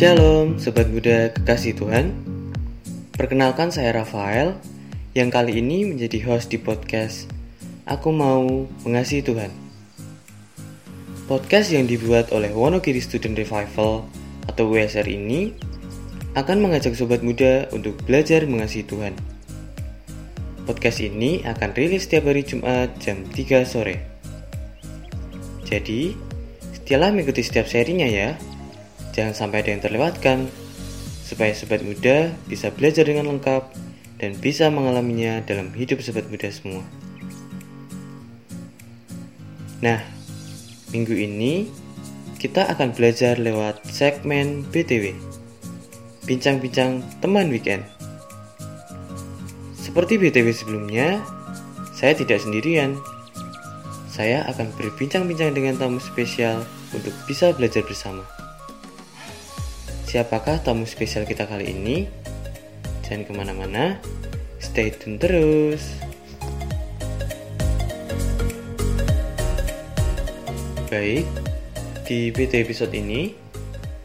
Shalom, Sobat Muda Kekasih Tuhan Perkenalkan saya Rafael Yang kali ini menjadi host di podcast Aku Mau Mengasihi Tuhan Podcast yang dibuat oleh Wonogiri Student Revival atau WSR ini akan mengajak sobat muda untuk belajar mengasihi Tuhan. Podcast ini akan rilis setiap hari Jumat jam 3 sore. Jadi, setialah mengikuti setiap serinya ya. Jangan sampai ada yang terlewatkan, supaya sobat muda bisa belajar dengan lengkap dan bisa mengalaminya dalam hidup sobat muda semua. Nah, minggu ini kita akan belajar lewat segmen BTW. Bincang-bincang teman weekend. Seperti BTW sebelumnya, saya tidak sendirian. Saya akan berbincang-bincang dengan tamu spesial untuk bisa belajar bersama. Siapakah tamu spesial kita kali ini? Jangan ke mana-mana, stay tune terus. Baik, di BT episode ini,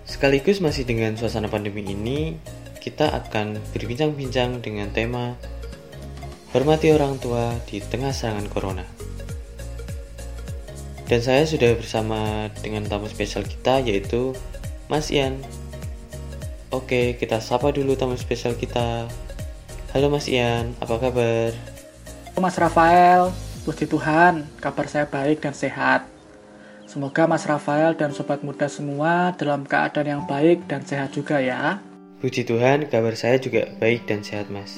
sekaligus masih dengan suasana pandemi ini, kita akan berbincang-bincang dengan tema Hormati orang tua di tengah serangan corona. Dan saya sudah bersama dengan tamu spesial kita yaitu Mas Ian. Oke, kita sapa dulu tamu spesial kita. Halo Mas Ian, apa kabar? Mas Rafael, puji Tuhan, kabar saya baik dan sehat. Semoga Mas Rafael dan sobat muda semua dalam keadaan yang baik dan sehat juga ya. Puji Tuhan, kabar saya juga baik dan sehat, Mas.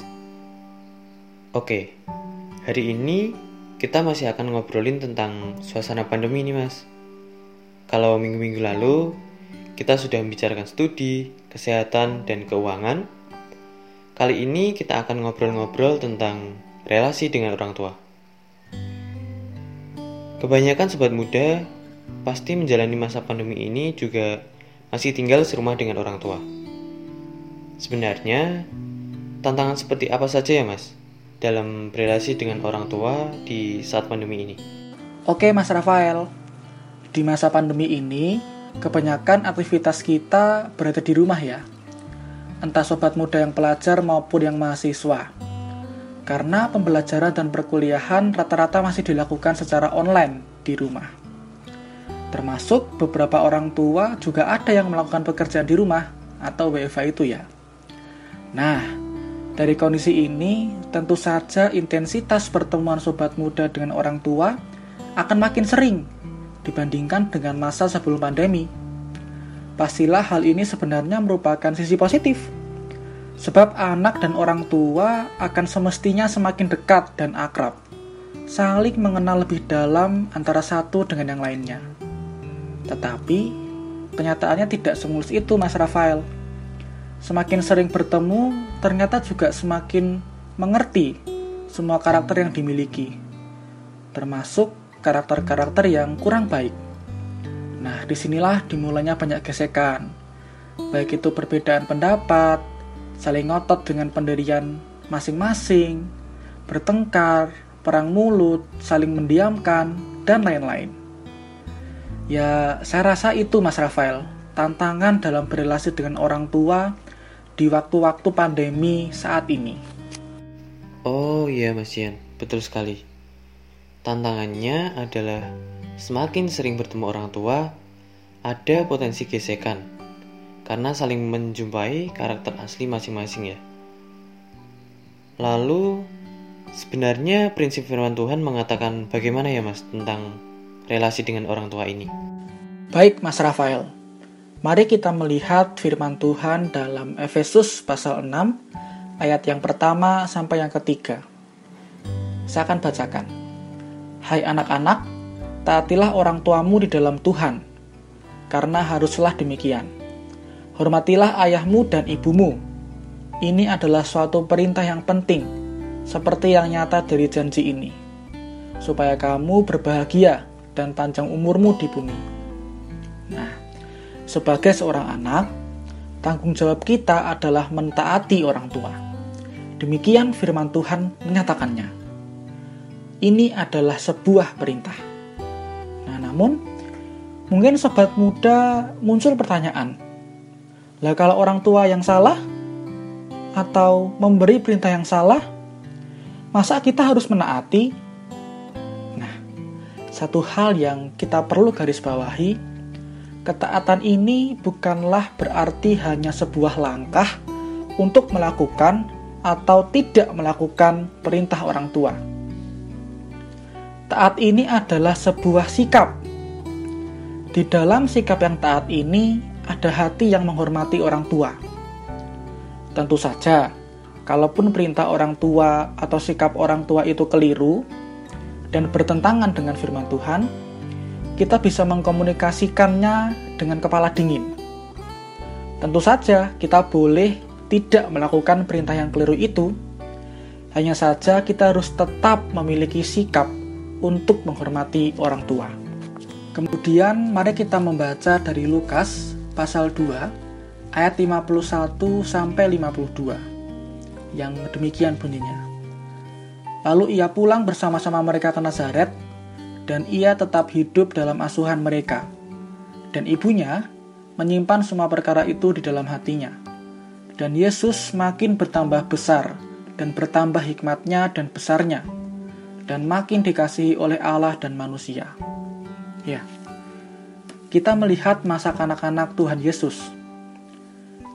Oke, hari ini kita masih akan ngobrolin tentang suasana pandemi ini, Mas. Kalau minggu-minggu lalu kita sudah membicarakan studi, kesehatan, dan keuangan. Kali ini kita akan ngobrol-ngobrol tentang relasi dengan orang tua. Kebanyakan sobat muda pasti menjalani masa pandemi ini juga masih tinggal serumah dengan orang tua. Sebenarnya, tantangan seperti apa saja ya mas dalam relasi dengan orang tua di saat pandemi ini? Oke mas Rafael, di masa pandemi ini kebanyakan aktivitas kita berada di rumah ya. Entah sobat muda yang pelajar maupun yang mahasiswa. Karena pembelajaran dan perkuliahan rata-rata masih dilakukan secara online di rumah. Termasuk beberapa orang tua juga ada yang melakukan pekerjaan di rumah atau WFA itu ya. Nah, dari kondisi ini tentu saja intensitas pertemuan sobat muda dengan orang tua akan makin sering dibandingkan dengan masa sebelum pandemi. Pastilah hal ini sebenarnya merupakan sisi positif. Sebab anak dan orang tua akan semestinya semakin dekat dan akrab, saling mengenal lebih dalam antara satu dengan yang lainnya. Tetapi, kenyataannya tidak semulus itu Mas Rafael. Semakin sering bertemu, ternyata juga semakin mengerti semua karakter yang dimiliki. Termasuk karakter-karakter yang kurang baik. Nah, di sinilah dimulainya banyak gesekan. Baik itu perbedaan pendapat, saling ngotot dengan pendirian masing-masing, bertengkar, perang mulut, saling mendiamkan, dan lain-lain. Ya, saya rasa itu Mas Rafael, tantangan dalam berrelasi dengan orang tua di waktu-waktu pandemi saat ini. Oh iya Mas Ian, betul sekali. Tantangannya adalah semakin sering bertemu orang tua, ada potensi gesekan karena saling menjumpai karakter asli masing-masing ya. Lalu sebenarnya prinsip firman Tuhan mengatakan bagaimana ya Mas tentang relasi dengan orang tua ini? Baik Mas Rafael. Mari kita melihat firman Tuhan dalam Efesus pasal 6 ayat yang pertama sampai yang ketiga. Saya akan bacakan. Hai anak-anak, taatilah orang tuamu di dalam Tuhan, karena haruslah demikian. Hormatilah ayahmu dan ibumu. Ini adalah suatu perintah yang penting, seperti yang nyata dari janji ini, supaya kamu berbahagia dan panjang umurmu di bumi. Nah, sebagai seorang anak, tanggung jawab kita adalah mentaati orang tua. Demikian firman Tuhan menyatakannya ini adalah sebuah perintah. Nah, namun mungkin sobat muda muncul pertanyaan, Lah kalau orang tua yang salah atau memberi perintah yang salah, masa kita harus menaati? Nah, satu hal yang kita perlu garis bawahi, ketaatan ini bukanlah berarti hanya sebuah langkah untuk melakukan atau tidak melakukan perintah orang tua. Taat ini adalah sebuah sikap. Di dalam sikap yang taat ini, ada hati yang menghormati orang tua. Tentu saja, kalaupun perintah orang tua atau sikap orang tua itu keliru dan bertentangan dengan firman Tuhan, kita bisa mengkomunikasikannya dengan kepala dingin. Tentu saja, kita boleh tidak melakukan perintah yang keliru itu. Hanya saja, kita harus tetap memiliki sikap untuk menghormati orang tua. Kemudian, mari kita membaca dari Lukas pasal 2 ayat 51 sampai 52 yang demikian bunyinya. Lalu ia pulang bersama-sama mereka ke Nazaret dan ia tetap hidup dalam asuhan mereka. Dan ibunya menyimpan semua perkara itu di dalam hatinya. Dan Yesus makin bertambah besar dan bertambah hikmatnya dan besarnya dan makin dikasihi oleh Allah dan manusia. Ya kita melihat masa kanak-kanak Tuhan Yesus.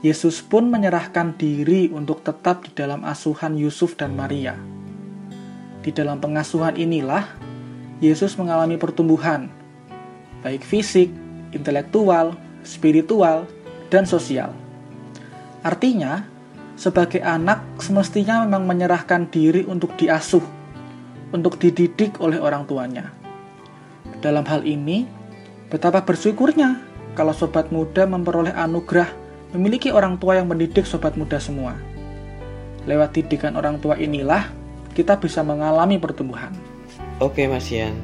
Yesus pun menyerahkan diri untuk tetap di dalam asuhan Yusuf dan Maria. Di dalam pengasuhan inilah Yesus mengalami pertumbuhan, baik fisik, intelektual, spiritual, dan sosial. Artinya, sebagai anak semestinya memang menyerahkan diri untuk diasuh, untuk dididik oleh orang tuanya. Dalam hal ini, Betapa bersyukurnya kalau sobat muda memperoleh anugerah memiliki orang tua yang mendidik sobat muda semua. Lewat didikan orang tua inilah kita bisa mengalami pertumbuhan. Oke Mas Ian,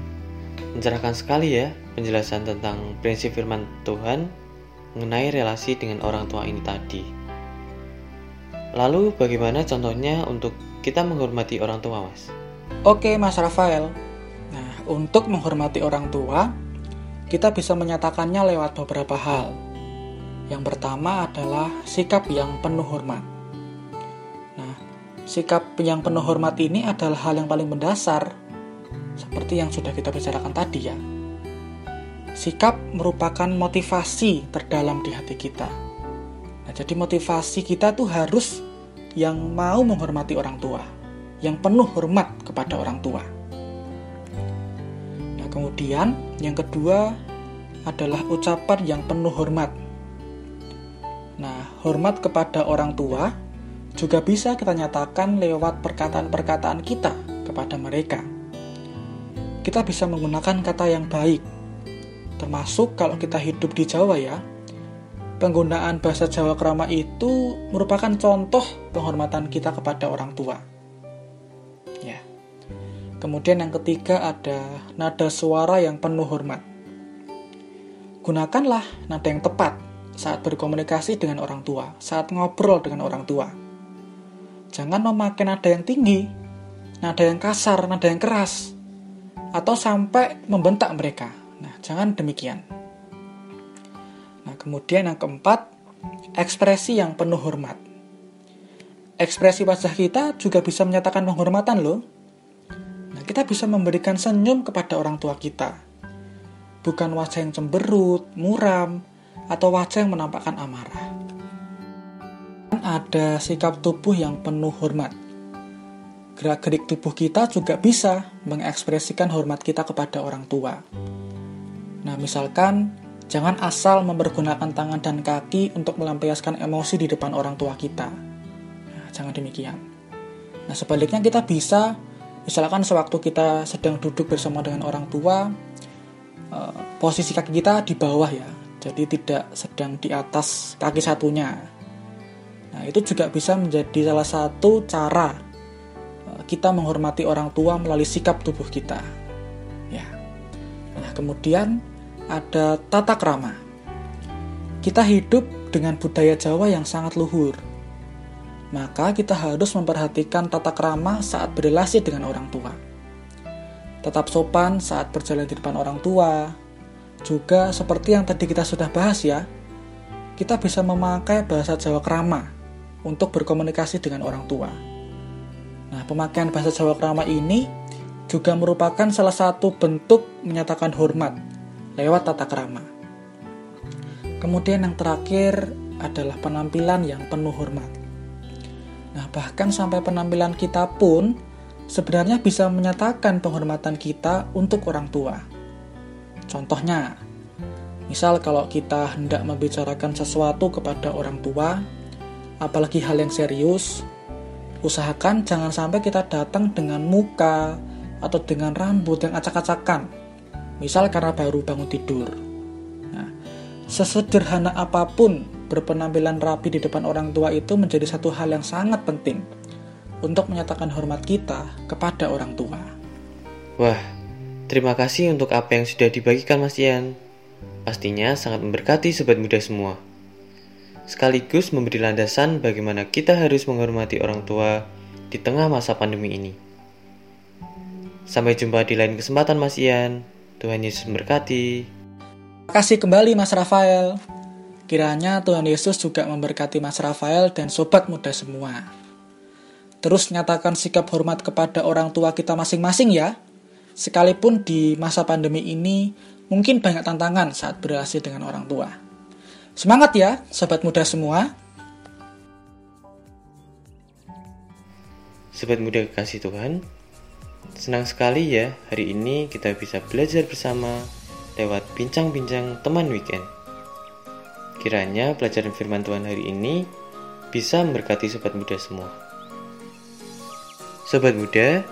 mencerahkan sekali ya penjelasan tentang prinsip firman Tuhan mengenai relasi dengan orang tua ini tadi. Lalu bagaimana contohnya untuk kita menghormati orang tua, Mas? Oke, Mas Rafael. Nah, untuk menghormati orang tua, kita bisa menyatakannya lewat beberapa hal. Yang pertama adalah sikap yang penuh hormat. Nah, sikap yang penuh hormat ini adalah hal yang paling mendasar, seperti yang sudah kita bicarakan tadi ya. Sikap merupakan motivasi terdalam di hati kita. Nah, jadi motivasi kita tuh harus yang mau menghormati orang tua, yang penuh hormat kepada orang tua. Kemudian, yang kedua adalah ucapan yang penuh hormat. Nah, hormat kepada orang tua juga bisa kita nyatakan lewat perkataan-perkataan kita kepada mereka. Kita bisa menggunakan kata yang baik, termasuk kalau kita hidup di Jawa ya. Penggunaan bahasa Jawa krama itu merupakan contoh penghormatan kita kepada orang tua. Kemudian yang ketiga ada nada suara yang penuh hormat. Gunakanlah nada yang tepat saat berkomunikasi dengan orang tua, saat ngobrol dengan orang tua. Jangan memakai nada yang tinggi, nada yang kasar, nada yang keras, atau sampai membentak mereka. Nah, jangan demikian. Nah, kemudian yang keempat, ekspresi yang penuh hormat. Ekspresi wajah kita juga bisa menyatakan penghormatan loh kita bisa memberikan senyum kepada orang tua kita. Bukan wajah yang cemberut, muram, atau wajah yang menampakkan amarah. Ada sikap tubuh yang penuh hormat. Gerak-gerik tubuh kita juga bisa mengekspresikan hormat kita kepada orang tua. Nah, misalkan jangan asal mempergunakan tangan dan kaki untuk melampiaskan emosi di depan orang tua kita. Nah, jangan demikian. Nah, sebaliknya kita bisa misalkan sewaktu kita sedang duduk bersama dengan orang tua eh, posisi kaki kita di bawah ya. Jadi tidak sedang di atas kaki satunya. Nah itu juga bisa menjadi salah satu cara eh, kita menghormati orang tua melalui sikap tubuh kita. Ya. Nah kemudian ada tata krama. Kita hidup dengan budaya Jawa yang sangat luhur maka kita harus memperhatikan tata krama saat berrelasi dengan orang tua. Tetap sopan saat berjalan di depan orang tua. Juga seperti yang tadi kita sudah bahas ya, kita bisa memakai bahasa Jawa krama untuk berkomunikasi dengan orang tua. Nah, pemakaian bahasa Jawa krama ini juga merupakan salah satu bentuk menyatakan hormat lewat tata krama. Kemudian yang terakhir adalah penampilan yang penuh hormat. Nah, bahkan sampai penampilan kita pun sebenarnya bisa menyatakan penghormatan kita untuk orang tua. Contohnya, Misal kalau kita hendak membicarakan sesuatu kepada orang tua, apalagi hal yang serius, usahakan jangan sampai kita datang dengan muka atau dengan rambut yang acak-acakan. Misal karena baru bangun tidur. Nah, sesederhana apa pun berpenampilan rapi di depan orang tua itu menjadi satu hal yang sangat penting untuk menyatakan hormat kita kepada orang tua. Wah, terima kasih untuk apa yang sudah dibagikan Mas Ian pastinya sangat memberkati sobat muda semua. Sekaligus memberi landasan bagaimana kita harus menghormati orang tua di tengah masa pandemi ini. Sampai jumpa di lain kesempatan Mas Ian. Tuhan Yesus memberkati. Terima kasih kembali Mas Rafael. Kiranya Tuhan Yesus juga memberkati Mas Rafael dan sobat muda semua. Terus nyatakan sikap hormat kepada orang tua kita masing-masing ya. Sekalipun di masa pandemi ini mungkin banyak tantangan saat berhasil dengan orang tua. Semangat ya, sobat muda semua. Sobat muda kasih Tuhan, senang sekali ya hari ini kita bisa belajar bersama lewat bincang-bincang teman weekend. Kiranya pelajaran firman Tuhan hari ini bisa memberkati sobat muda semua. Sobat muda,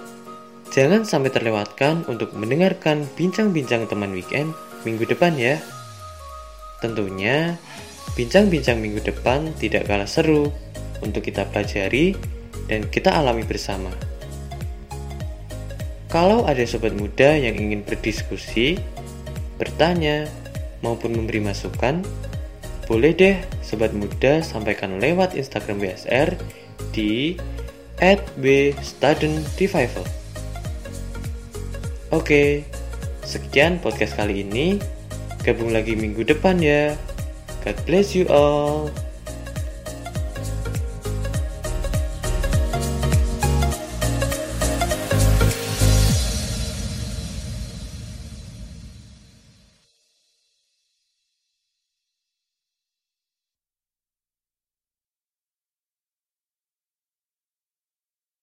Jangan sampai terlewatkan untuk mendengarkan bincang-bincang teman weekend minggu depan ya. Tentunya, bincang-bincang minggu depan tidak kalah seru untuk kita pelajari dan kita alami bersama. Kalau ada sobat muda yang ingin berdiskusi, bertanya, maupun memberi masukan, boleh deh sobat muda sampaikan lewat Instagram BSR di @bstudentrevival. Oke, sekian podcast kali ini. Gabung lagi minggu depan ya. God bless you all.